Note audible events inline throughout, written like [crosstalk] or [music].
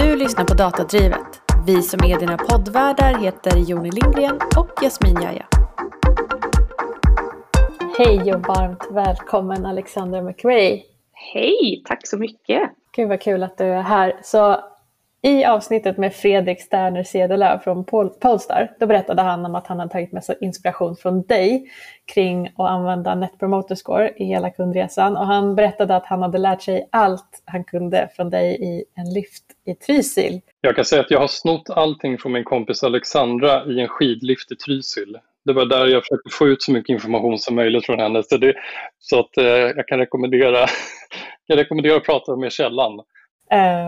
Du lyssnar på Datadrivet. Vi som är dina poddvärdar heter Joni Lindgren och Jasmin Jaja. Hej och varmt välkommen Alexandra McRae. Hej, tack så mycket. Gud vad kul att du är här. Så i avsnittet med Fredrik Sterner Cederlöv från Polestar, då berättade han om att han hade tagit med sig inspiration från dig kring att använda Net Promoter Score i hela kundresan. Och han berättade att han hade lärt sig allt han kunde från dig i en lift i Trysil. Jag kan säga att jag har snott allting från min kompis Alexandra i en skidlift i Trysil. Det var där jag försökte få ut så mycket information som möjligt från henne. Så, det, så att, eh, jag kan rekommendera, [laughs] jag rekommendera att prata med källan.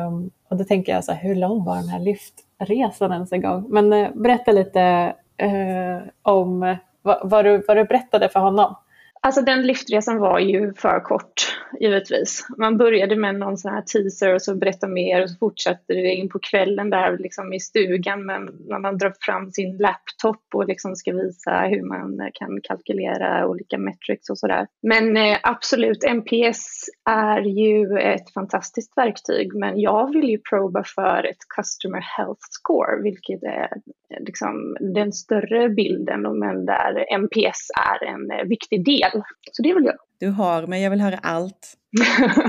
Um, och då tänker jag så här, hur lång var den här lyftresan ens en gång? Men uh, berätta lite uh, om vad, vad, du, vad du berättade för honom. Alltså den liftresan var ju för kort, givetvis. Man började med någon sån här teaser och så berättade mer och så fortsatte det in på kvällen där liksom i stugan men när man drar fram sin laptop och liksom ska visa hur man kan kalkylera olika metrics och sådär. Men eh, absolut, NPS är ju ett fantastiskt verktyg men jag vill ju proba för ett Customer Health Score vilket är eh, liksom den större bilden men där NPS är en eh, viktig del. Så det vill jag. Du har, men jag vill höra allt. [laughs]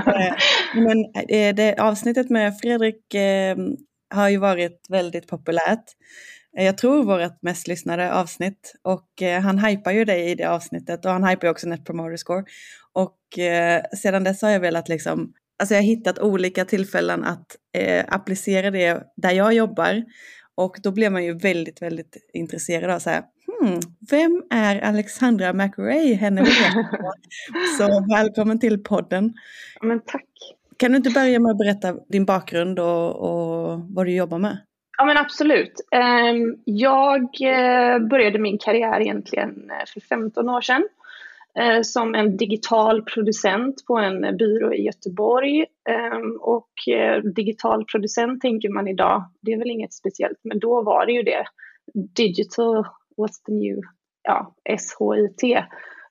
Eh, men eh, det, avsnittet med Fredrik eh, har ju varit väldigt populärt. Jag tror vårt mest lyssnade avsnitt och han hypar ju dig i det avsnittet och han hypar ju också Net Promoter Score. Och sedan dess har jag velat liksom, alltså jag har hittat olika tillfällen att applicera det där jag jobbar och då blev man ju väldigt, väldigt intresserad av så här, hmm, vem är Alexandra McRae? Henne [laughs] Så välkommen till podden. Men tack. Kan du inte börja med att berätta din bakgrund och, och vad du jobbar med? Ja men absolut. Ehm, jag eh, började min karriär egentligen eh, för 15 år sedan Eh, som en digital producent på en byrå i Göteborg. Ehm, och eh, digital producent tänker man idag, det är väl inget speciellt, men då var det ju det. Digital, what's the new, ja, SHIT.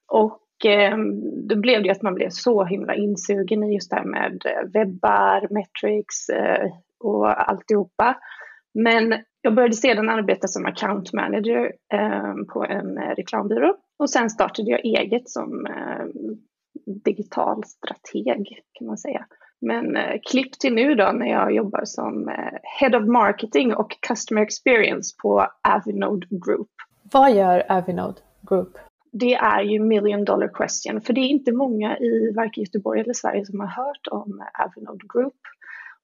Och ehm, då blev det att man blev så himla insugen i just det här med eh, webbar, metrics och alltihopa. Men jag började sedan arbeta som account manager ehm, på en reklambyrå och sen startade jag eget som eh, digital strateg kan man säga. Men eh, klipp till nu då när jag jobbar som eh, Head of Marketing och Customer Experience på Avinode Group. Vad gör Avinode Group? Det är ju million dollar question, för det är inte många i varken Göteborg eller Sverige som har hört om Avinode Group.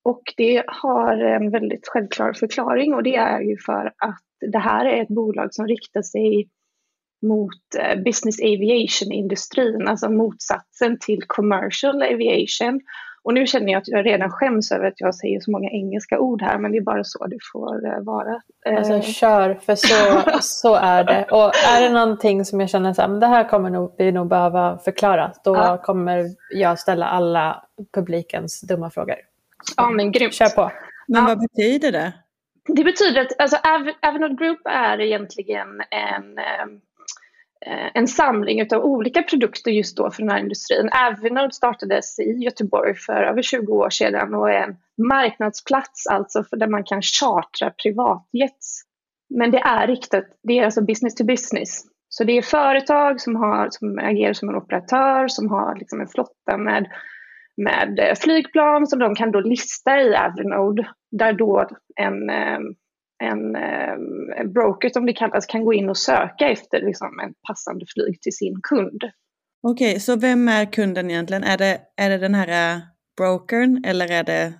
Och det har en väldigt självklar förklaring och det är ju för att det här är ett bolag som riktar sig mot eh, business aviation-industrin, alltså motsatsen till commercial aviation. Och nu känner jag att jag redan skäms över att jag säger så många engelska ord här, men det är bara så det får eh, vara. Alltså eh. kör, för så, [laughs] så är det. Och är det någonting som jag känner så här, men det här kommer nog, vi nog behöva förklara, då ja. kommer jag ställa alla publikens dumma frågor. Ja, men grymt. Kör på. Men vad betyder det? Det betyder att alltså, Avenod Group är egentligen en Eh, en samling av olika produkter just då för den här industrin. Avinode startades i Göteborg för över 20 år sedan och är en marknadsplats alltså för där man kan chartra privatjets. Men det är riktat, det är alltså business to business. Så det är företag som, har, som agerar som en operatör, som har liksom en flotta med, med eh, flygplan som de kan då lista i Avinode där då en eh, en, eh, en broker som det kallas kan gå in och söka efter liksom, en passande flyg till sin kund. Okej, okay, så vem är kunden egentligen? Är det, är det den här uh, brokern eller är det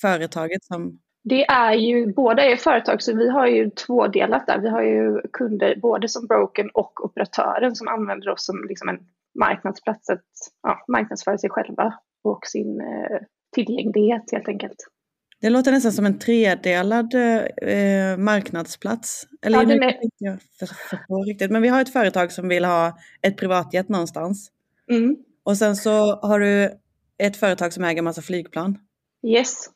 företaget som... Det är ju, båda är företag så vi har ju tvådelat där. Vi har ju kunder både som brokern och operatören som använder oss som liksom en marknadsplats att ja, marknadsföra sig själva och sin eh, tillgänglighet helt enkelt. Det låter nästan som en tredelad eh, marknadsplats. Eller ja, nu jag förstå riktigt. Men vi har ett företag som vill ha ett privatjet någonstans. Mm. Och sen så har du ett företag som äger massa flygplan. Yes.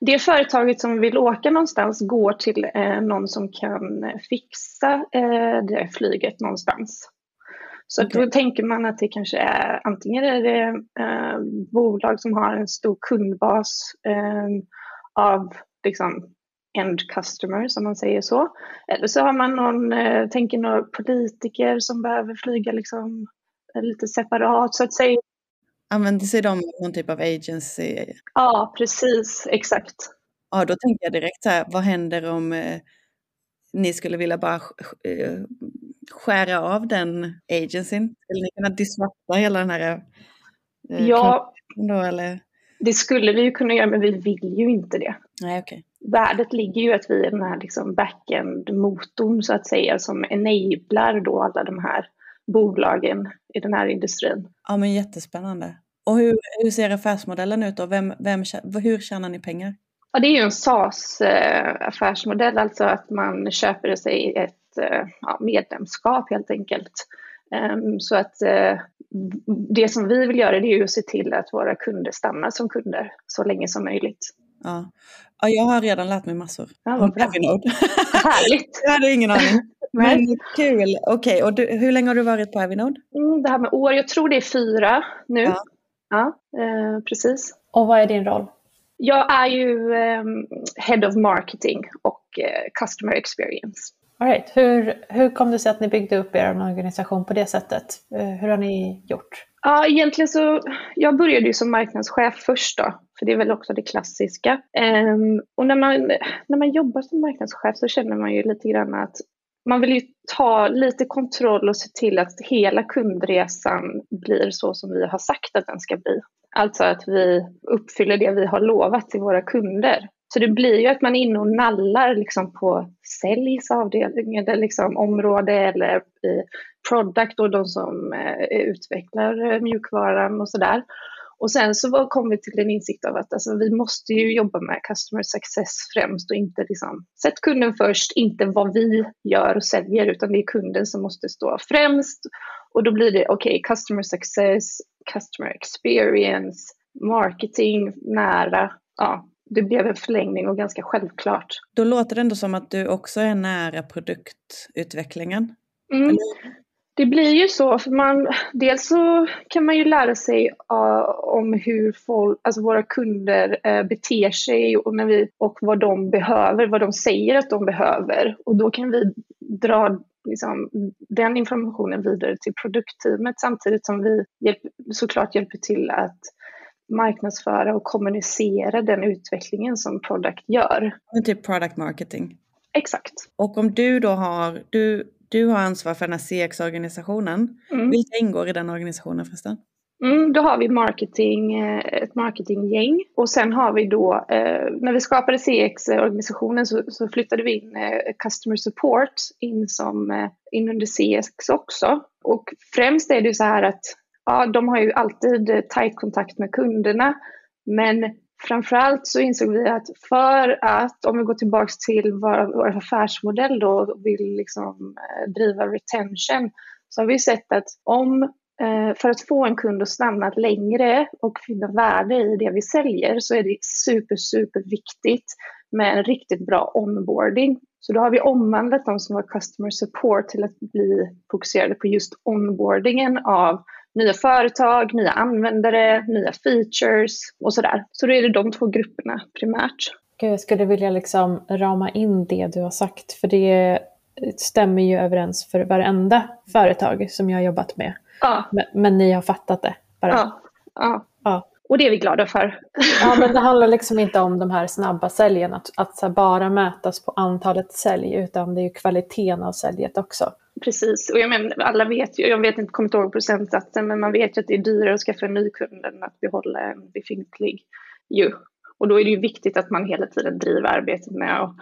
Det företaget som vill åka någonstans går till eh, någon som kan fixa eh, det flyget någonstans. Så okay. då tänker man att det kanske är antingen är det eh, bolag som har en stor kundbas eh, av liksom end customer som man säger så. Eller så har man någon, eh, tänker några politiker som behöver flyga liksom lite separat så att säga. Använder sig de någon typ av agency? Ja, precis, exakt. Ja, då tänker jag direkt så här, vad händer om eh, ni skulle vilja bara eh, skära av den agencyn? Skulle ni kunna disrupta hela den här eh, ja, då, eller? Det skulle vi ju kunna göra, men vi vill ju inte det. Nej, okay. Värdet ligger ju att vi är den här liksom backend-motorn så att säga som enablar då alla de här bolagen i den här industrin. Ja, men jättespännande. Och hur, hur ser affärsmodellen ut då? Vem, vem, hur tjänar ni pengar? Ja, det är ju en SaaS-affärsmodell, alltså att man köper sig ett eh, ja, medlemskap helt enkelt. Ehm, så att eh, det som vi vill göra det är att se till att våra kunder stannar som kunder så länge som möjligt. Ja, ja jag har redan lärt mig massor ja, om. [laughs] Härligt! jag hade ingen aning. [laughs] Men kul! Okej, okay. och du, hur länge har du varit på Evernote? Mm, det här med år, jag tror det är fyra nu. Ja, ja eh, precis. Och vad är din roll? Jag är ju um, Head of Marketing och uh, Customer Experience. All right. hur, hur kom det sig att ni byggde upp er organisation på det sättet? Eh, hur har ni gjort? Ja, egentligen så, jag började ju som marknadschef först då, för det är väl också det klassiska. Um, och när man, när man jobbar som marknadschef så känner man ju lite grann att man vill ju ta lite kontroll och se till att hela kundresan blir så som vi har sagt att den ska bli. Alltså att vi uppfyller det vi har lovat till våra kunder. Så det blir ju att man är inne och nallar liksom på säljs avdelning eller liksom område eller i product och de som eh, utvecklar eh, mjukvaran och sådär. Och sen så kom vi till en insikt av att alltså, vi måste ju jobba med customer success främst och inte liksom, sätt kunden först, inte vad vi gör och säljer utan det är kunden som måste stå främst. Och då blir det okej, okay, customer success, customer experience, marketing nära. Ja, det blev en förlängning och ganska självklart. Då låter det ändå som att du också är nära produktutvecklingen. Mm. Det blir ju så, för man, dels så kan man ju lära sig uh, om hur folk, alltså våra kunder uh, beter sig och, när vi, och vad de behöver, vad de säger att de behöver. Och då kan vi dra liksom, den informationen vidare till produktteamet samtidigt som vi hjälp, såklart hjälper till att marknadsföra och kommunicera den utvecklingen som product gör. Typ product marketing? Exakt. Och om du då har, du, du har ansvar för den här CX-organisationen. Mm. Vilka ingår i den organisationen förresten? Mm, då har vi marketing, eh, ett marketinggäng och sen har vi då, eh, när vi skapade CX-organisationen så, flyttade vi in eh, customer support in, som, in under CX också. Och främst är det så här att ja, de har ju alltid eh, tajt kontakt med kunderna. Men framförallt så insåg vi att för att, om vi går tillbaka till vår, vår affärsmodell då och vill liksom eh, driva retention, så har vi sett att om eh, för att få en kund att stanna längre och finna värde i det vi säljer så är det super, super viktigt med en riktigt bra onboarding. Så då har vi omvandlat de som var customer support till att bli fokuserade på just onboardingen av nya företag, nya användare, nya features och sådär. Så då är det de två grupperna primärt. Jag skulle vilja liksom rama in det du har sagt, för det stämmer ju överens för varenda företag som jag har jobbat med. Ja. Men, men ni har fattat det bara. Ja. ja. ja. Och det är vi glada för. Ja, men det handlar liksom inte om de här snabba säljen, att, att bara mätas på antalet sälj, utan det är ju kvaliteten av säljet också. Precis, och jag menar, alla vet ju, jag vet inte, kommer inte ihåg procentsatsen, men man vet ju att det är dyrare att skaffa en ny kund än att behålla en befintlig ju. Och då är det ju viktigt att man hela tiden driver arbetet med att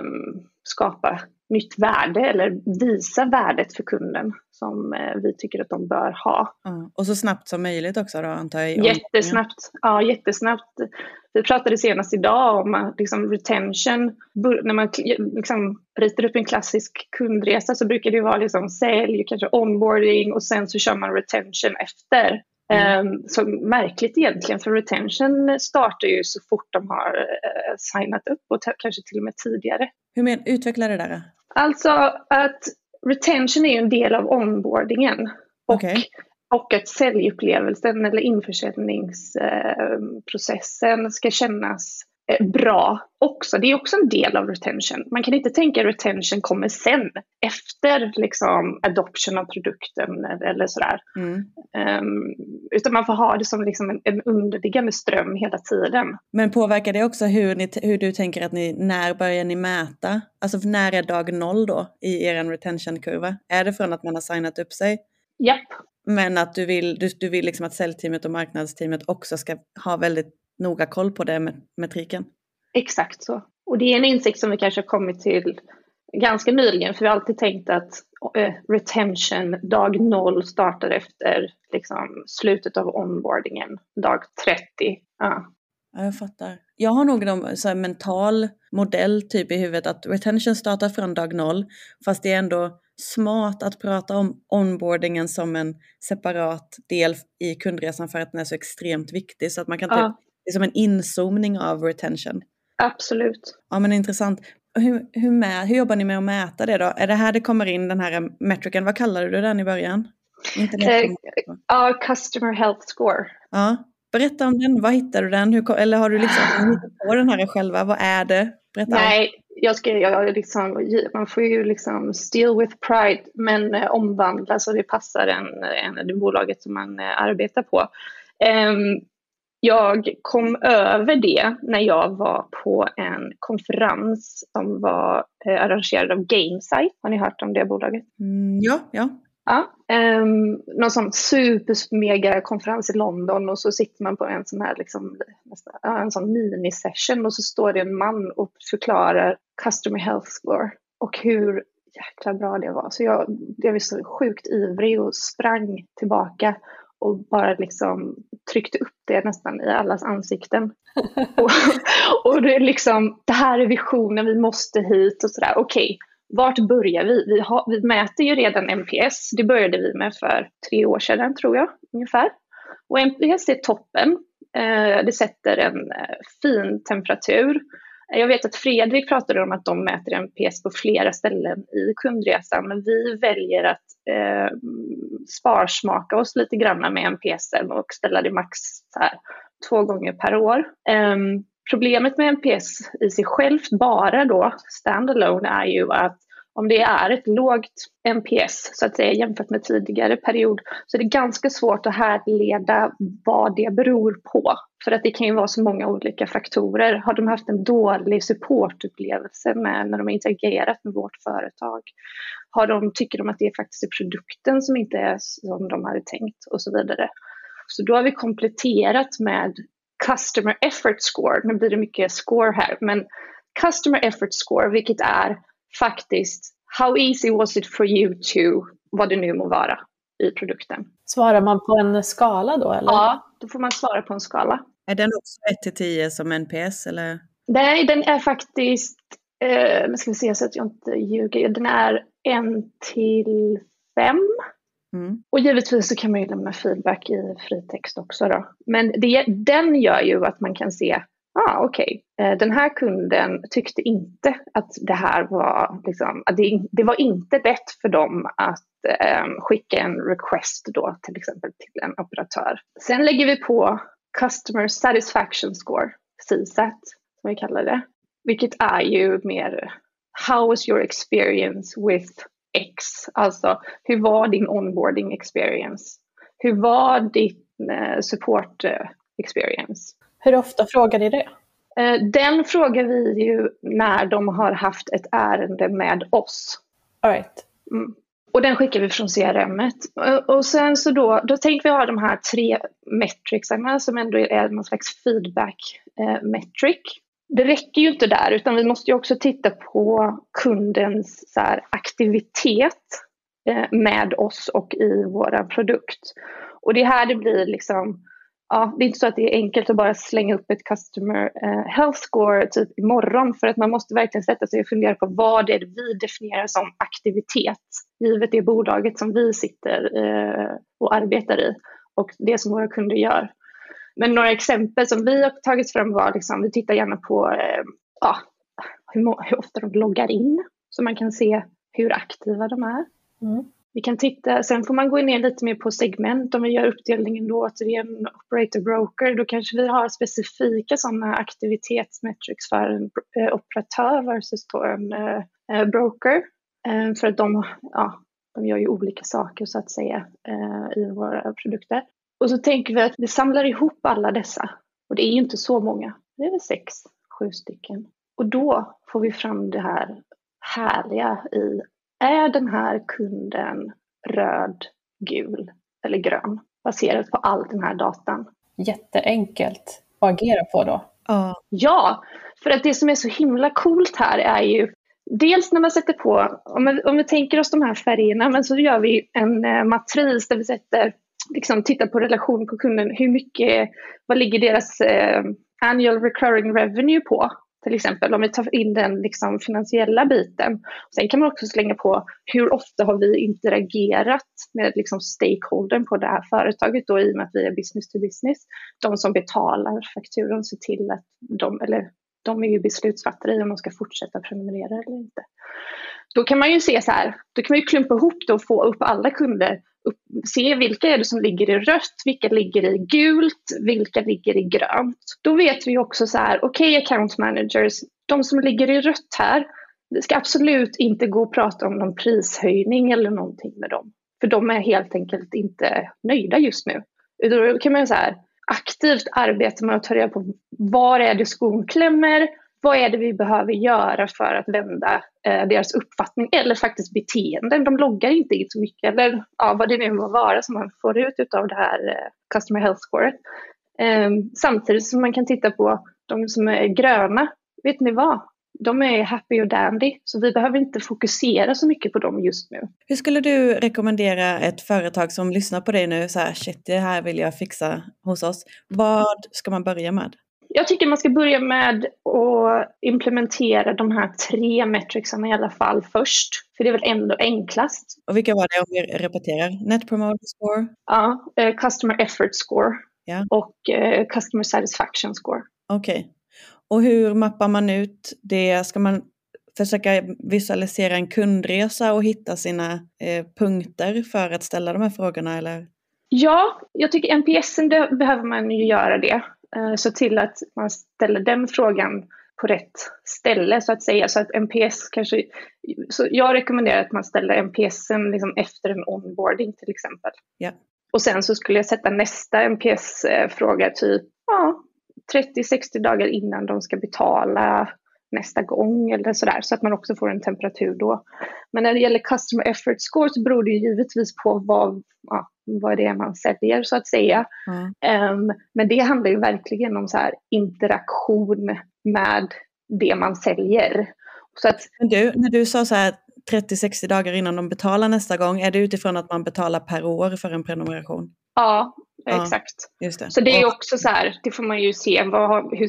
um, skapa nytt värde eller visa värdet för kunden som eh, vi tycker att de bör ha. Mm. Och så snabbt som möjligt också då antar jag? Jättesnabbt. Ja, jättesnabbt. Vi pratade senast idag om att liksom, retention, när man liksom, ritar upp en klassisk kundresa så brukar det vara liksom, sälj, kanske onboarding och sen så kör man retention efter. Mm. Um, så märkligt egentligen, för retention startar ju så fort de har uh, signat upp och kanske till och med tidigare. Hur men, utveckla det där. Alltså att retention är ju en del av onboardingen. Okay. Och, och att säljupplevelsen eller införsäljningsprocessen ska kännas eh, bra också. Det är också en del av retention. Man kan inte tänka att retention kommer sen, efter liksom adoption av produkten eller sådär. Mm. Um, utan man får ha det som liksom en, en underliggande ström hela tiden. Men påverkar det också hur, ni, hur du tänker att ni, när börjar ni mäta? Alltså när är dag noll då i er retention-kurva? Är det från att man har signat upp sig? Japp. Men att du vill, du, du vill liksom att säljteamet och marknadsteamet också ska ha väldigt noga koll på det med metriken? Exakt så. Och det är en insikt som vi kanske har kommit till ganska nyligen, för vi har alltid tänkt att uh, retention dag noll startar efter liksom, slutet av onboardingen, dag 30. Ja. Ja, jag fattar. Jag har nog en så mental modell typ i huvudet att retention startar från dag noll, fast det är ändå smart att prata om onboardingen som en separat del i kundresan för att den är så extremt viktig. Så att man kan ja. typ, det är som en inzoomning av retention. Absolut. Ja men intressant. Hur, hur, med, hur jobbar ni med att mäta det då? Är det här det kommer in den här metricen? Vad kallade du den i början? Eh, ja, uh, Customer Health Score. Ja. Berätta om den, var hittar du den? Hur, eller har du liksom hittat på den här själva? Vad är det? Berätta Nej, jag ska, jag liksom, man får ju liksom steal with pride men eh, omvandla så det passar en, en, det bolaget som man eh, arbetar på. Um, jag kom över det när jag var på en konferens som var eh, arrangerad av Gamesite. Har ni hört om det bolaget? Mm, ja, ja. Ja, um, någon sån super konferens i London och så sitter man på en sån här liksom, en sån minisession och så står det en man och förklarar Customer Health Score och hur jäkla bra det var. Så jag, jag var så sjukt ivrig och sprang tillbaka och bara liksom tryckte upp det nästan i allas ansikten. [laughs] och, och det är liksom, det här är visionen, vi måste hit och sådär. Okej, okay, vart börjar vi? Vi, har, vi mäter ju redan NPS, det började vi med för tre år sedan tror jag ungefär. Och NPS är toppen, eh, det sätter en eh, fin temperatur. Jag vet att Fredrik pratade om att de mäter NPS på flera ställen i kundresan, men vi väljer att eh, sparsmaka oss lite grann med NPS och ställa det max här, två gånger per år. Eh, problemet med NPS i sig självt bara då, standalone, är ju att om det är ett lågt NPS så att säga jämfört med tidigare period så är det ganska svårt att härleda vad det beror på. För att det kan ju vara så många olika faktorer. Har de haft en dålig supportupplevelse med när de har interagerat med vårt företag? Har de, tycker de att det faktiskt är produkten som inte är som de hade tänkt och så vidare. Så då har vi kompletterat med Customer Effort Score. Nu blir det mycket score här, men Customer Effort Score, vilket är faktiskt how easy was it for you to, vad det nu må vara i produkten. Svarar man på en skala då? Eller? Ja, då får man svara på en skala. Är den också 1 till 10 som NPS eller? Nej, den är faktiskt, eh, ska vi se så att jag inte ljuger, den är 1 till 5. Mm. Och givetvis så kan man ju lämna feedback i fritext också då. Men det, den gör ju att man kan se ah, okej, okay. Den här kunden tyckte inte att det här var, liksom, att det, det var inte rätt för dem att eh, skicka en request då till exempel till en operatör. Sen lägger vi på Customer Satisfaction Score, CSAT som vi kallar det, vilket är ju mer How was your experience with X? Alltså, hur var din onboarding experience? Hur var din eh, support eh, experience? Hur ofta frågar ni det? Eh, den frågar vi ju när de har haft ett ärende med oss. All right. Mm. Och den skickar vi från CRM. Och sen så då, då tänkte vi ha de här tre metricsarna som ändå är någon slags feedback eh, metric. Det räcker ju inte där utan vi måste ju också titta på kundens så här, aktivitet eh, med oss och i vår produkt. Och det är här det blir liksom ja, det är inte så att det är enkelt att bara slänga upp ett customer eh, health score typ imorgon för att man måste verkligen sätta sig och fundera på vad det är vi definierar som aktivitet givet det bolaget som vi sitter eh, och arbetar i och det som våra kunder gör. Men några exempel som vi har tagit fram var liksom, vi tittar gärna på eh, ja, hur, hur, ofta de loggar in så man kan se hur aktiva de är. Mm. Vi kan titta, sen får man gå ner lite mer på segment om vi gör uppdelningen då återigen operator broker. Då kanske vi har specifika sådana aktivitetsmetrics för en eh, operatör versus då en eh, eh, broker. Eh, för att de, ja, de gör ju olika saker så att säga eh, i våra produkter. Och så tänker vi att vi samlar ihop alla dessa. Och det är ju inte så många, det är väl sex, sju stycken. Och då får vi fram det här härliga i, är den här kunden röd, gul eller grön? Baserat på all den här datan. Jätteenkelt att agera på då. Uh. Ja, för att det som är så himla coolt här är ju Dels när man sätter på, om vi, om vi tänker oss de här färgerna, men så gör vi en eh, matris där vi sätter, liksom tittar på relation på kunden, hur mycket, vad ligger deras eh, annual recurring revenue på? Till exempel om vi tar in den liksom finansiella biten. Sen kan man också slänga på hur ofta har vi interagerat med liksom stakeholdern på det här företaget då i och med att vi är business to business. De som betalar fakturan ser till att de, eller de är ju beslutsfattare i om de ska fortsätta prenumerera eller inte. Då kan man ju se så här, då kan man ju klumpa ihop det och få upp alla kunder upp, se vilka är det som ligger i rött, vilka ligger i gult, vilka ligger i grönt. Då vet vi också så här, okej okay, account managers, de som ligger i rött här, det ska absolut inte gå och prata om någon prishöjning eller någonting med dem. För de är helt enkelt inte nöjda just nu. Då kan man så här, aktivt arbeta med att ta reda på var är det skon klämmer, vad är det vi behöver göra för att vända eh, deras uppfattning eller faktiskt beteenden. De loggar inte in så mycket eller ja, vad det nu må vara som man får ut av det här eh, Customer Health Score. Eh, samtidigt som man kan titta på de som är gröna. Vet ni vad? De är happy och dandy, så vi behöver inte fokusera så mycket på dem just nu. Hur skulle du rekommendera ett företag som lyssnar på dig nu, så här, shit, det här vill jag fixa hos oss. Vad ska man börja med? Jag tycker man ska börja med att implementera de här tre metricsarna i alla fall först. För det är väl ändå enklast. Och vilka var det om vi repeterar? Net Promoter Score? Ja, uh, Customer Effort Score ja. och uh, Customer Satisfaction Score. Okej. Okay. Och hur mappar man ut det? Ska man försöka visualisera en kundresa och hitta sina eh, punkter för att ställa de här frågorna eller? Ja, jag tycker NPSen behöver man ju göra det. Eh, så till att man ställer den frågan på rätt ställe så att säga. Så att NPS kanske, så jag rekommenderar att man ställer NPSen liksom efter en onboarding till exempel. Yeah. Och sen så skulle jag sätta nästa NPS-fråga typ ja, 30-60 dagar innan de ska betala nästa gång eller sådär så att man också får en temperatur då. Men när det gäller customer effort score så beror det givetvis på vad, ja, vad det är man säljer så att säga. Mm. Um, men det handlar ju verkligen om så här interaktion med det man säljer. Så att, men du, när du sa så här 30-60 dagar innan de betalar nästa gång, är det utifrån att man betalar per år för en prenumeration? Ja, ja exakt. Det. Så det är också så här, det får man ju se, vad, hur,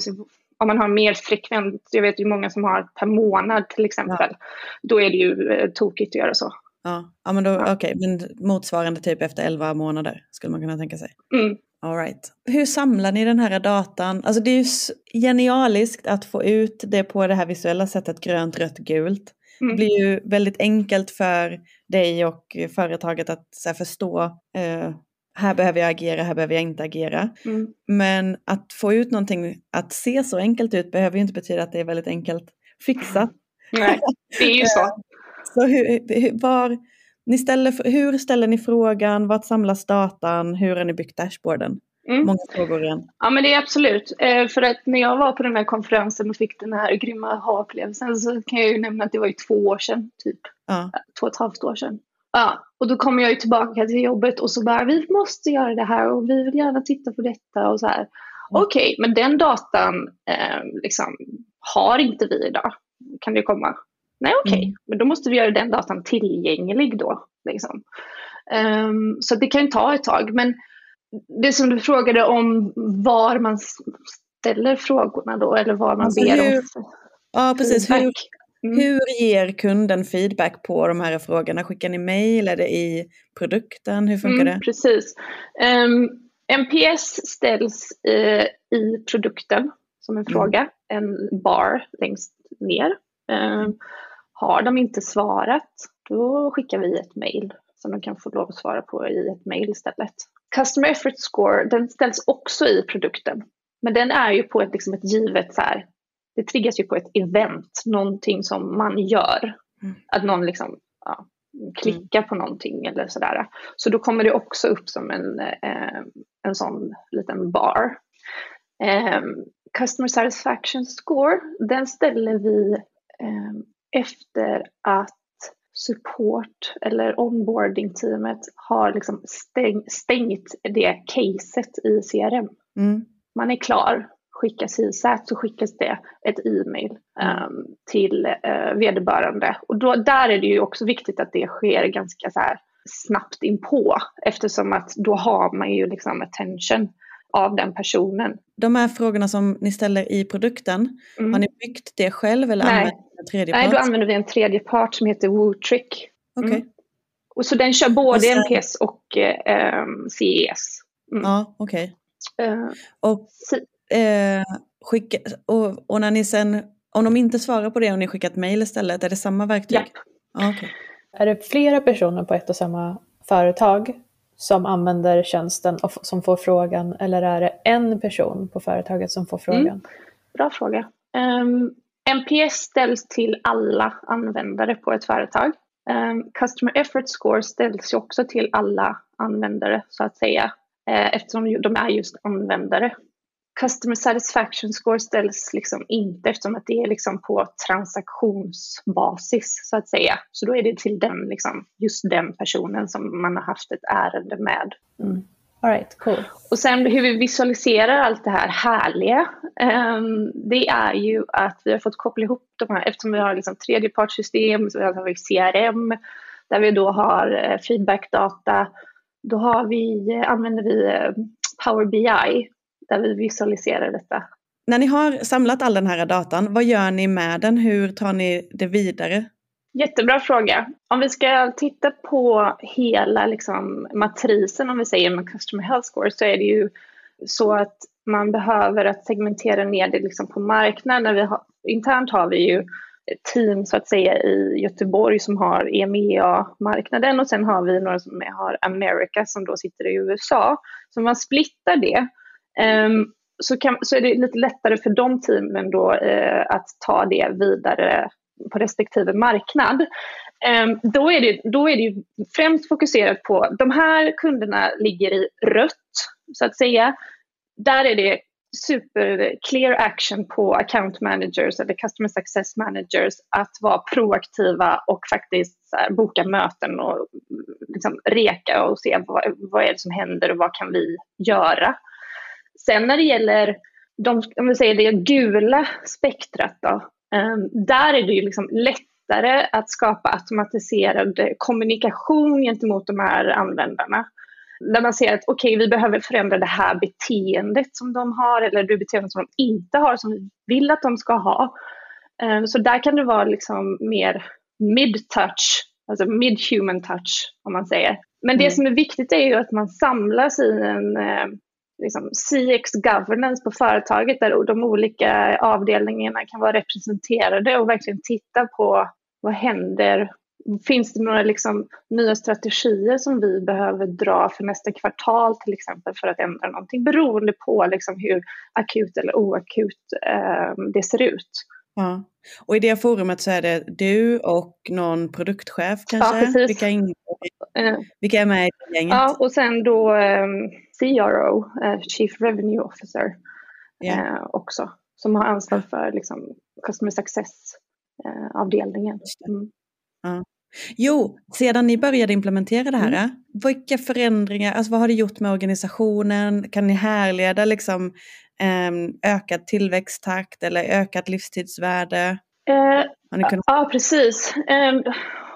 om man har mer frekvent, jag vet ju många som har per månad till exempel, ja. då är det ju eh, tokigt att göra så. Ja, ja men då, ja. okej, okay. men motsvarande typ efter 11 månader skulle man kunna tänka sig. Mm. All right. Hur samlar ni den här datan? Alltså det är ju genialiskt att få ut det på det här visuella sättet grönt, rött, gult. Mm. Det blir ju väldigt enkelt för dig och företaget att här, förstå eh, här behöver jag agera, här behöver jag inte agera. Mm. Men att få ut någonting att se så enkelt ut behöver ju inte betyda att det är väldigt enkelt fixat. Nej, det är ju så. [laughs] Eh, så hur, var, ni ställer, hur ställer ni frågan? Vart samlas datan? Hur har ni byggt dashboarden? Mm. Många frågor igen. Ja men det är absolut. Eh, för att när jag var på den här konferensen och fick den här grymma ha-upplevelsen så kan jag ju nämna att det var ju två år sedan typ. Ja. Två och ett halvt år sedan. Ja, och då kommer jag ju tillbaka till jobbet och så bara vi måste göra det här och vi vill gärna titta på detta och så här. Mm. Okej, okay, men den datan eh, liksom, har inte vi idag. Kan det komma? Nej, okej, okay. mm. men då måste vi göra den datan tillgänglig då. Liksom. Um, så det kan ju ta ett tag. Men det som du frågade om var man ställer frågorna då eller var man alltså ber hur, om Ja, precis. Hur, mm. hur ger kunden feedback på de här frågorna? Skickar ni mejl? Är det i produkten? Hur funkar mm, det? Precis. Um, NPS ställs uh, i produkten som en mm. fråga, en bar längst ner. Um, har de inte svarat, då skickar vi ett mejl som de kan få lov att svara på i ett mail istället. Customer effort score, den ställs också i produkten. Men den är ju på ett, liksom ett givet så här, det triggas ju på ett event, någonting som man gör. Mm. Att någon liksom, ja, klickar på någonting eller sådär. Så då kommer det också upp som en, eh, en sån liten bar. Eh, customer satisfaction score, den ställer vi eh, efter att support eller onboarding-teamet har liksom stäng, stängt det caset i CRM. Mm. Man är klar, skickas CSAT så skickas det ett e-mail um, till uh, vederbörande. Och då, där är det ju också viktigt att det sker ganska så här snabbt inpå eftersom att då har man ju liksom attention av den personen. De här frågorna som ni ställer i produkten, mm. har ni byggt det själv eller Nej. använder ni en tredje part? Nej, då använder vi en tredje part som heter WooTrick. Okay. Mm. Och så den kör både sen... NPS och eh, CES. Mm. Ja, okej. Okay. Uh, och, eh, skicka, och, och, när ni sen, om de inte svarar på det och ni skickat mail istället, är det samma verktyg? Ja. Ah, okay. Är det flera personer på ett och samma företag som använder tjänsten och som får frågan eller är det en person på företaget som får frågan? Mm. Bra fråga. Um, NPS ställs till alla användare på ett företag. Um, customer effort score ställs ju också till alla användare så att säga uh, eftersom de är just användare customer satisfaction score ställs liksom inte eftersom att det är liksom på transaktionsbasis så att säga. Så då är det till den, liksom, just den personen som man har haft ett ärende med. Mm. All right, cool. Och sen hur vi visualiserar allt det här härliga, um, det är ju att vi har fått koppla ihop de här, eftersom vi har liksom tredjepartssystem, så har vi CRM, där vi då har uh, feedbackdata, då har vi, uh, använder vi uh, Power BI där vi visualiserar detta. När ni har samlat all den här datan, vad gör ni med den? Hur tar ni det vidare? Jättebra fråga. Om vi ska titta på hela liksom, matrisen, om vi säger med Customer Health Score, så är det ju så att man behöver att segmentera ner det liksom på marknaden. Vi har, internt har vi ju team så att säga i Göteborg som har EMEA-marknaden och sen har vi några som har America som då sitter i USA. Så man splittar det Ehm, så, kan, så är det lite lättare för de teamen då eh, att ta det vidare på respektive marknad. Ehm, då, är det, då är det främst fokuserat på de här kunderna ligger i rött så att säga. Där är det super clear action på account managers eller customer success managers att vara proaktiva och faktiskt här, boka möten och liksom reka och se vad, vad är det som händer och vad kan vi göra. Sen när det gäller de, om vi säger det gula spektrat då, um, där är det ju liksom lättare att skapa automatiserad kommunikation gentemot de här användarna. Där man ser att okej, okay, vi behöver förändra det här beteendet som de har eller det beteendet som de inte har som vi vill att de ska ha. Um, så där kan det vara liksom mer mid-touch, alltså mid-human touch om man säger. Men det mm. som är viktigt är ju att man samlas i en liksom, CX governance på företaget där de olika avdelningarna kan vara representerade och verkligen titta på vad händer Finns det några liksom nya strategier som vi behöver dra för nästa kvartal till exempel för att ändra någonting beroende på liksom hur akut eller oakut eh, det ser ut. Ja. Och i det forumet så är det du och någon produktchef kanske? Ja, precis. Vilka, uh, vilka är med i gänget? Ja, och sen då um, CRO, uh, Chief Revenue Officer, yeah. uh, också. Som har ansvar för liksom, Customer Success-avdelningen. Mm. Ja. Jo, sedan ni började implementera det här, mm. vilka förändringar, alltså vad har det gjort med organisationen? Kan ni härleda liksom Ehm, ökad tillväxttakt eller ökat livstidsvärde? Eh, kunnat... Ja, precis. Eh,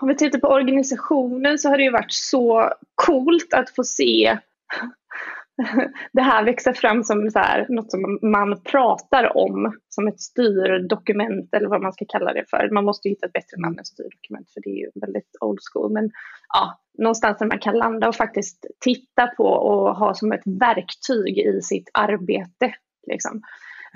om vi tittar på organisationen så har det ju varit så coolt att få se [laughs] det här växa fram som så här, något som man pratar om som ett styrdokument eller vad man ska kalla det för. Man måste hitta ett bättre namn än styrdokument för det är ju väldigt old school. Men ja, någonstans där man kan landa och faktiskt titta på och ha som ett verktyg i sitt arbete Liksom.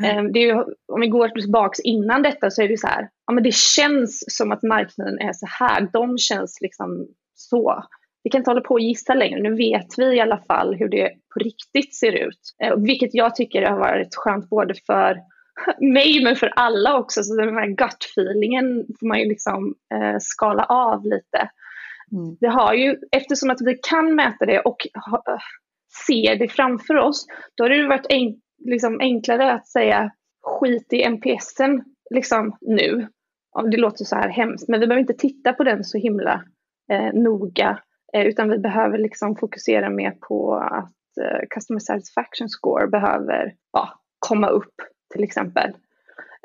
Mm. Det är ju, om vi går tillbaka innan detta så är det så här, ja, men det känns som att marknaden är så här. De känns liksom så. vi kan inte hålla på och gissa längre. Nu vet vi i alla fall hur det på riktigt ser ut. Eh, vilket jag tycker har varit skönt både för [laughs] mig men för alla också. Så den här gut-feelingen får man ju liksom eh, skala av lite. Mm. Det har ju, eftersom att vi kan mäta det och ha, se det framför oss, då har det varit enk, liksom enklare att säga skit i NPSen liksom nu. Det låter så här hemskt, men vi behöver inte titta på den så himla eh, noga, eh, utan vi behöver liksom fokusera mer på att customer satisfaction score behöver ja, komma upp till exempel.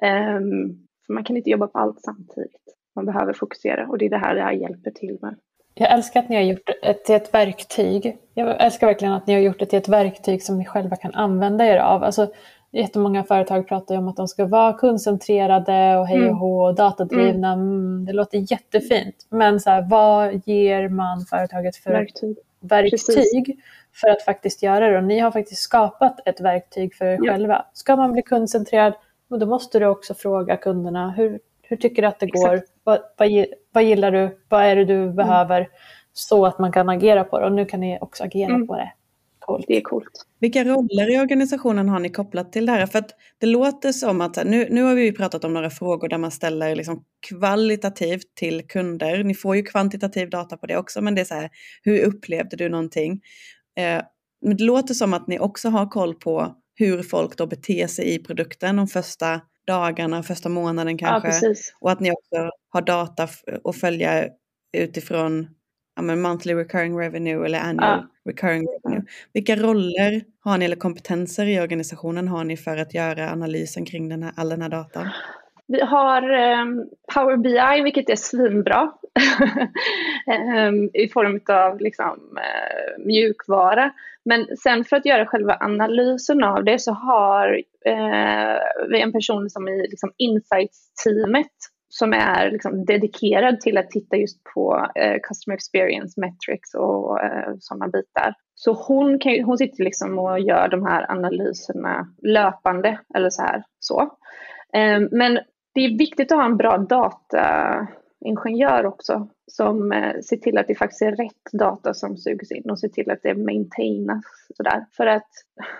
Um, för man kan inte jobba på allt samtidigt. Man behöver fokusera och det är det här det här hjälper till med. Jag älskar att ni har gjort det till ett verktyg. Jag älskar verkligen att ni har gjort det till ett verktyg som ni själva kan använda er av. Alltså, jättemånga företag pratar ju om att de ska vara kundcentrerade och hej och mm. hå och datadrivna. Mm. mm. Det låter jättefint. Men så här, vad ger man företaget för verktyg, verktyg för att faktiskt göra det? Och ni har faktiskt skapat ett verktyg för er ja. själva. Ska man bli kundcentrerad, då måste du också fråga kunderna hur, hur tycker du att det går? Vad, vad, vad, gillar du? Vad är det du mm. behöver? Så att man kan agera på det. Och nu kan ni också agera mm. på det. Coolt. Det är coolt. Vilka roller i organisationen har ni kopplat till det här? För att det låter som att, nu, nu har vi pratat om några frågor där man ställer liksom kvalitativt till kunder. Ni får ju kvantitativ data på det också, men det är så här, hur upplevde du någonting? Eh, men det låter som att ni också har koll på hur folk då beter sig i produkten de första dagarna, första månaden kanske. Ja, och att ni också har data att följa utifrån ja, men monthly recurring revenue eller annual ja. recurring revenue. Vilka roller har ni eller kompetenser i organisationen har ni för att göra analysen kring den här, all den här datan? Vi har um, Power BI, vilket är svinbra Ehm, i form av liksom, eh, mjukvara. Men sen för att göra själva analysen av det så har uh, vi en person som i liksom, insights-teamet som är liksom dedikerad till att titta just på eh, customer experience metrics och eh, sådana bitar. Så hon, kan, hon sitter liksom och gör de här analyserna löpande eller så här. Så. Eh, men det är viktigt att ha en bra data dataingenjör också som eh, ser till att det faktiskt är rätt data som sugs in och ser till att det maintainas. Sådär. För att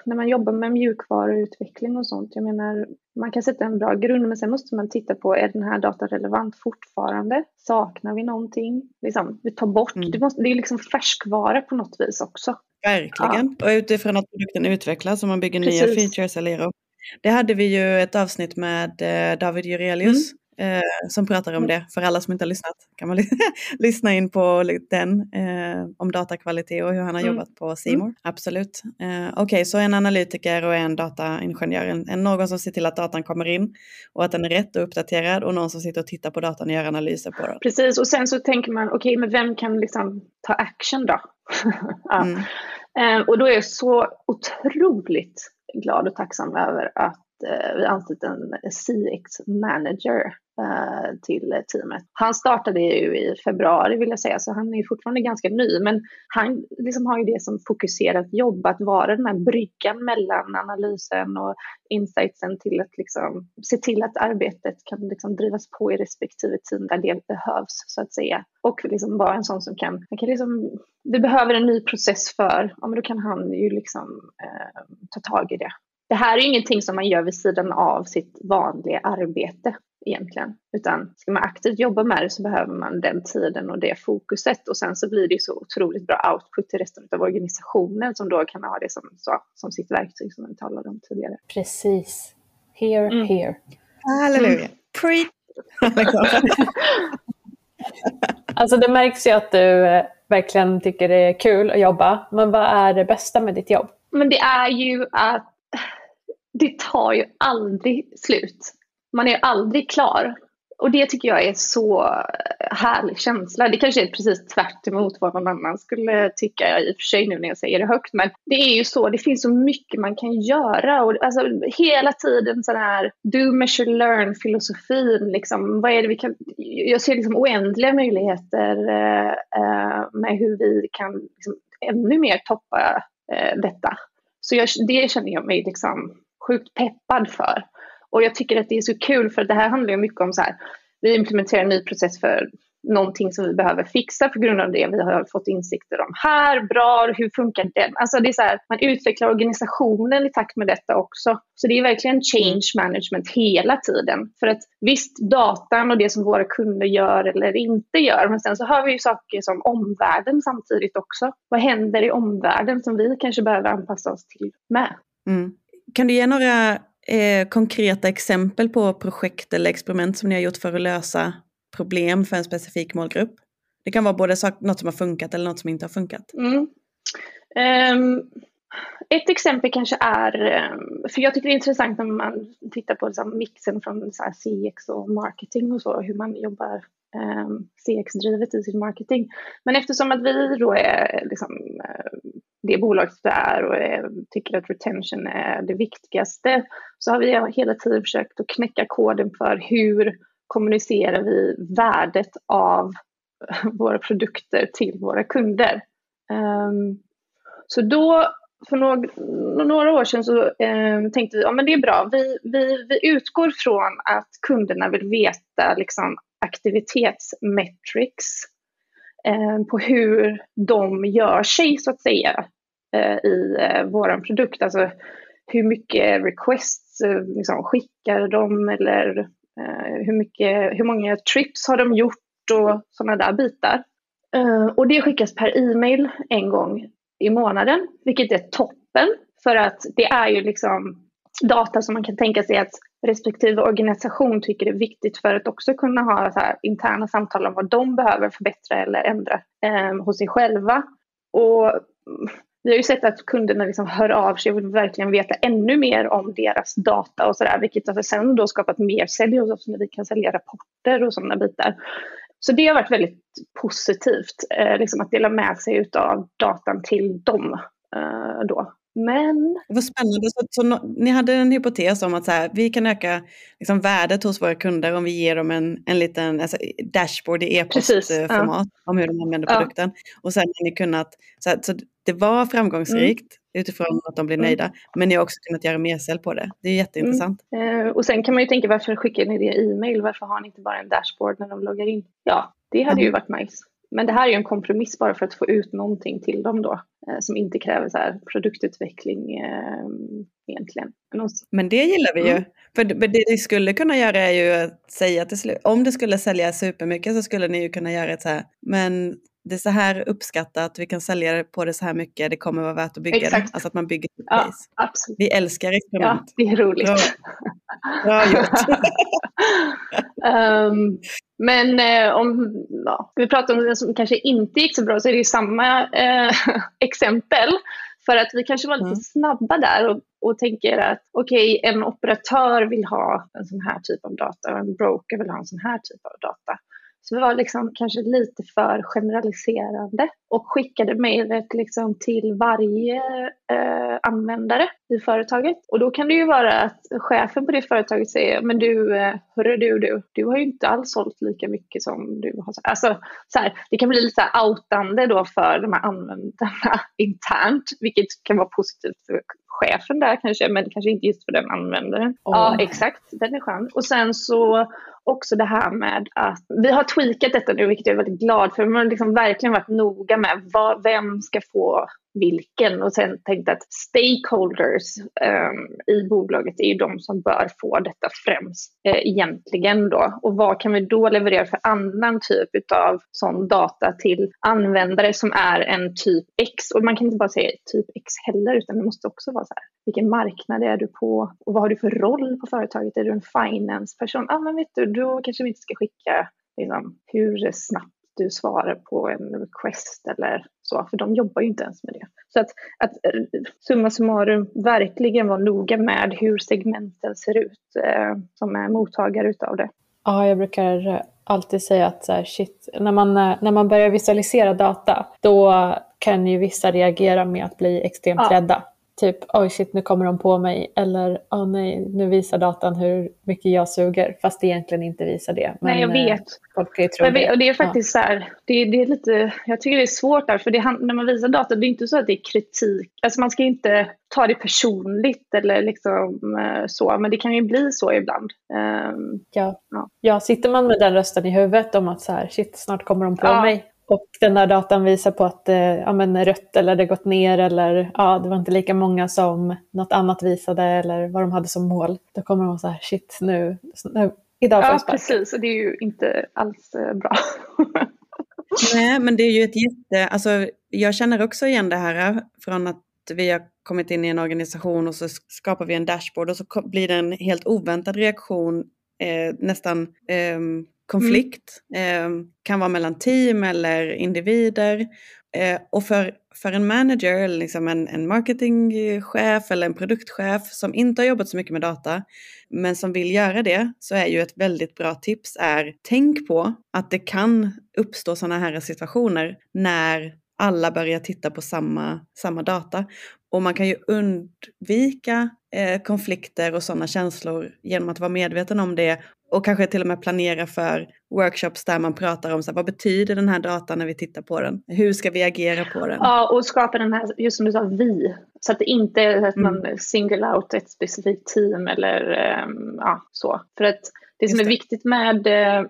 när man jobbar med mjukvaruutveckling och sånt, jag menar, man kan sätta en bra grund men sen måste man titta på, är den här datan relevant fortfarande? Saknar vi någonting? Liksom, vi tar bort, mm. det, måste, det är liksom färskvara på något vis också. Verkligen, ja. och utifrån att produkten utvecklas och man bygger Precis. nya features eller det hade vi ju ett avsnitt med eh, David Jurelius mm. Eh, som pratar om mm. det. För alla som inte har lyssnat kan man [laughs] lyssna in på den eh, om datakvalitet och hur han har mm. jobbat på Simor. Mm. Absolut. Eh, Okej, okay, så en analytiker och en dataingenjör. En, en, någon som ser till att datan kommer in och att den är rätt och uppdaterad och någon som sitter och tittar på datan och gör analyser på den. Precis, och sen så tänker man okej, okay, men vem kan liksom ta action då? [laughs] ja. Mm. Eh, och då är jag så otroligt glad och tacksam över att eh, vi anställt en CX manager Eh, till teamet. Han startade ju i februari vill jag säga, så han är fortfarande ganska ny, men han liksom har ju det som fokuserat jobb, att vara den här bryggan mellan analysen och insightsen till att liksom se till att arbetet kan liksom drivas på i respektive team där det behövs så att säga. Och liksom vara en sån som kan, kan liksom, vi behöver en ny process för, ja men då kan han ju liksom eh, ta tag i det det här är ingenting som man gör vid sidan av sitt vanliga arbete egentligen. Utan ska man aktivt jobba med det så behöver man den tiden och det fokuset. Och sen så blir det så otroligt bra output till resten av organisationen som då kan ha det som, så, som sitt verktyg som vi talade om tidigare. Precis. Here, mm. here. Halleluja. Mm. Pre [laughs] alltså det märks ju att du eh, verkligen tycker det är kul att jobba. Men vad är det bästa med ditt jobb? Men det är ju att det tar ju aldrig slut. Man är aldrig klar. Och det tycker jag är så härlig känsla. Det kanske är precis tvärt emot vad någon annan skulle tycka i och för sig nu när jag säger det högt. Men det är ju så, det finns så mycket man kan göra. Och alltså, hela tiden sån här do, measure, learn filosofin. Liksom, vad är det vi kan, jag ser liksom oändliga möjligheter eh, eh med hur vi kan liksom, ännu mer toppa eh, detta. Så jag, det känner jag mig liksom sjukt peppad för. Och jag tycker att det är så kul för det här handlar ju mycket om så här, vi implementerar en ny process för någonting som vi behöver fixa på grund av det vi har fått insikter om här. Bra, hur funkar det? Alltså det är så här, man utvecklar organisationen i takt med detta också. Så det är verkligen change management hela tiden. För att visst, datan och det som våra kunder gör eller inte gör, men sen så har vi ju saker som omvärlden samtidigt också. Vad händer i omvärlden som vi kanske behöver anpassa oss till med? Mm. Kan du ge några eh, konkreta exempel på projekt eller experiment som ni har gjort för att lösa problem för en specifik målgrupp? Det kan vara både sak, något som har funkat eller något som inte har funkat. Mm. Um, ett exempel kanske är, ehm, för jag tycker det är intressant när man tittar på liksom mixen från så CX och marketing och så, hur man jobbar ehm, um, CX-drivet i sin marketing. Men eftersom att vi då är liksom, det bolaget är och eh, tycker att retention är det viktigaste så har vi hela tiden försökt att knäcka koden för hur kommunicerar vi värdet av [laughs] våra produkter till våra kunder. Ehm, så då, för några, år sedan så ehm, tänkte vi, ja men det är bra, vi, vi, vi utgår från att kunderna vill veta liksom, aktivitetsmetrics Eh, på hur de gör sig så att säga eh, i eh, vår produkt. Alltså hur mycket requests liksom, skickar de eller hur, mycket, hur många trips har de gjort och sådana där bitar. Och det skickas per e-mail en gång i månaden, vilket är toppen. För att det är ju liksom data som man kan tänka sig att respektive organisation tycker är viktigt för att också kunna ha så interna samtal om vad de behöver förbättra eller ändra eh, hos sig själva. Och mm, vi har ju sett att kunderna liksom hör av sig och vill verkligen veta ännu mer om deras data och sådär, vilket har sen då skapat mer sälj hos oss när vi kan sälja rapporter och sådana bitar. Så det har varit väldigt positivt, eh, liksom att dela med sig av datan till dem eh, då. Men... Vad spännande. Så, så no, ni hade en hypotes om att så här, vi kan öka liksom, värdet hos våra kunder om vi ger dem en, en liten alltså, dashboard i e-postformat ja. om hur de använder ja. produkten. Och sen har ni kunnat, så, så det var framgångsrikt mm. utifrån att de blir mm. nöjda. Mm. Men ni har också kunnat göra mer på det. Det är jätteintressant. Mm. Eh, och sen kan man ju tänka varför skickar ni det e-mail? Varför har ni inte bara en dashboard när de loggar in? Ja, det hade ju varit nice. Men det här är ju en kompromiss bara för att få ut någonting till dem då. Eh, som inte kräver så här produktutveckling eh, egentligen. Men det gillar vi ju. Mm. För det ni skulle kunna göra är ju att säga till slut, om det skulle sälja supermycket så skulle ni ju kunna göra ett så här, men det är så här uppskattat, vi kan sälja det på det så här mycket, det kommer vara värt att bygga Exakt. det. Alltså att man bygger ett ja. Absolut. Vi älskar experiment. Ja, det är roligt. Bra, Bra gjort. um, [laughs] men eh, om ja, vi pratar om det som kanske inte gick så bra så är det ju samma eh, [laughs] exempel. För att vi kanske var lite mm. snabba där och, och tänker att okej, okay, en operatör vill ha en sån här typ av data och en broker vill ha en sån här typ av data. Så vi var liksom kanske lite för generaliserande och skickade mejlet liksom till varje eh, användare i företaget. Och då kan det ju vara att chefen på det företaget säger, men du, eh, hörru du, du, du har ju inte alls sålt lika mycket som du har. Alltså, så här, det kan bli lite så outande då för de här användarna [laughs] internt, vilket kan vara positivt för chefen där kanske, men kanske inte just för den användaren. Oh. Ja, exakt, den är skön. Och sen så också det här med att vi har tweakat detta nu, vilket jag är väldigt glad för. Man har liksom verkligen varit noga med vad, vem ska få vilken och sen tänkte att stakeholders um, i bolaget är ju de som bör få detta främst eh, egentligen då. Och vad kan vi då leverera för annan typ av sån data till användare som är en typ X? Och man kan inte bara säga typ X heller utan det måste också vara så här, vilken marknad är du på och vad har du för roll på företaget? Är du en finance-person? Ja, ah, men vet du, då kanske vi inte ska skicka liksom, hur snabbt du svarar på en request eller så, för de jobbar ju inte ens med det. Så att, att eh, summa summarum verkligen vara noga med hur segmenten ser ut eh, som är mottagare utav det. Ja, jag brukar alltid säga att så här, shit, när, man, eh, när man börjar visualisera data, då kan ju vissa reagera med att bli extremt ja. rädda typ oj shit nu kommer de på mig eller åh oh, nej nu visar datan hur mycket jag suger fast det egentligen inte visar det. Men, nej jag vet. Eh, folk kan ju tro det. Och det är faktiskt ja. så här, det, det, är lite, jag tycker det är svårt där för det, när man visar data det är inte så att det är kritik, alltså man ska inte ta det personligt eller liksom eh, så men det kan ju bli så ibland. Um, ja. ja. ja, sitter man med den rösten i huvudet om att så här shit snart kommer de på ja. mig och den där datan visar på att eh, ja, men rött eller det gått ner eller ja, det var inte lika många som något annat visade eller vad de hade som mål. Då kommer de så här, shit nu, nu idag får ja, jag sparka. precis, och det är ju inte alls eh, bra. [laughs] Nej, men det är ju ett jätte, alltså jag känner också igen det här eh, från att vi har kommit in i en organisation och så skapar vi en dashboard och så blir det en helt oväntad reaktion eh, nästan eh, konflikt. Mm. Eh, kan vara mellan team eller individer. Eh, och för, för en manager eller liksom en, en marketingchef eller en produktchef som inte har jobbat så mycket med data men som vill göra det så är ju ett väldigt bra tips är tänk på att det kan uppstå sådana här situationer när alla börjar titta på samma, samma data. Och man kan ju undvika eh, konflikter och sådana känslor genom att vara medveten om det och kanske till och med planera för workshops där man pratar om så här, vad betyder den här datan när vi tittar på den? Hur ska vi agera på den? Ja, och skapa den här, just som du sa, vi. Så att det inte är att man mm. single out ett specifikt team eller um, ja, så. För att det som är viktigt med,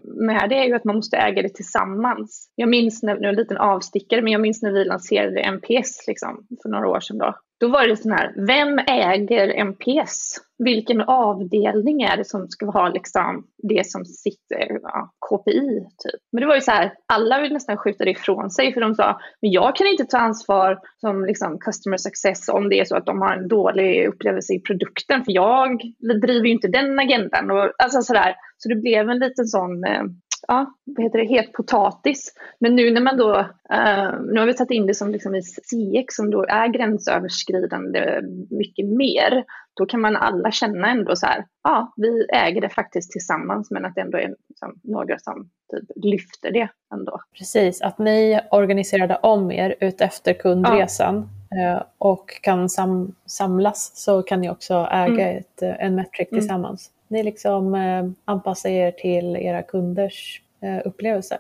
med det är ju att man måste äga det tillsammans. Jag minns, när, nu en liten avstickare, men jag minns när vi lanserade MPS liksom, för några år sedan. Då, då var det sån här, vem äger MPS? Vilken avdelning är det som ska ha liksom det som sitter, ja, KPI typ. Men det var ju så här, alla ville nästan skjuta det ifrån sig för de sa, men jag kan inte ta ansvar som liksom customer success om det är så att de har en dålig upplevelse i produkten för jag driver ju inte den agendan. Och, alltså sådär. Så det blev en liten sån eh, ja, vad heter det, het potatis. Men nu när man då, uh, nu har vi tagit in det som liksom i CX som då är gränsöverskridande mycket mer. Då kan man alla känna ändå så här, ja, vi äger det faktiskt tillsammans men att det ändå är liksom några som typ lyfter det ändå. Precis, att ni organiserade om er ut efter kundresan ja. och kan sam samlas så kan ni också äga mm. ett, en metric mm. tillsammans. Mm. Ni liksom eh, anpassar er till era kunders eh, upplevelse.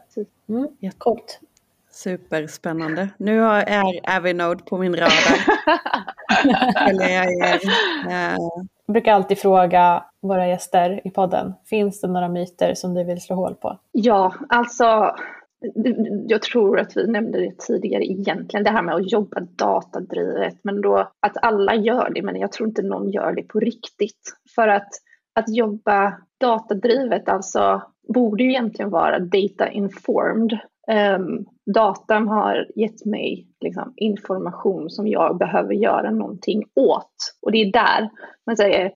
Mm, coolt. Superspännande. Nu är Avinode på min radar. [laughs] Eller jag, är, uh... jag brukar alltid fråga våra gäster i podden, finns det några myter som du vill slå hål på? Ja, alltså jag tror att vi nämnde det tidigare egentligen, det här med att jobba datadrivet, men då att alla gör det, men jag tror inte någon gör det på riktigt. För att att jobba datadrivet alltså borde ju egentligen vara data informed. Um, datan har gett mig liksom, information som jag behöver göra någonting åt. Och det är där man säger,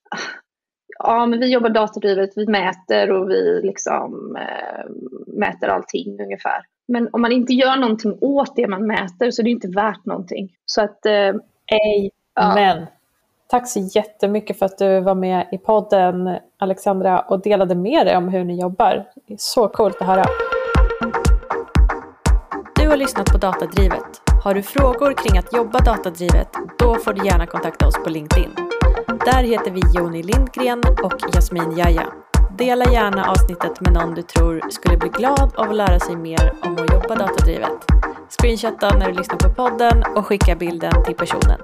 ja men vi jobbar datadrivet, vi mäter och vi liksom äh, mäter allting ungefär. Men om man inte gör någonting åt det man mäter så är det inte värt någonting. Så att... Äh, Amen. Tack så jättemycket för att du var med i podden Alexandra och delade med dig om hur ni jobbar. Det är så coolt att höra. Du har lyssnat på Datadrivet. Har du frågor kring att jobba datadrivet? Då får du gärna kontakta oss på LinkedIn. Där heter vi Joni Lindgren och Jasmin Jaja. Dela gärna avsnittet med någon du tror skulle bli glad av att lära sig mer om att jobba datadrivet. Screenshotta när du lyssnar på podden och skicka bilden till personen.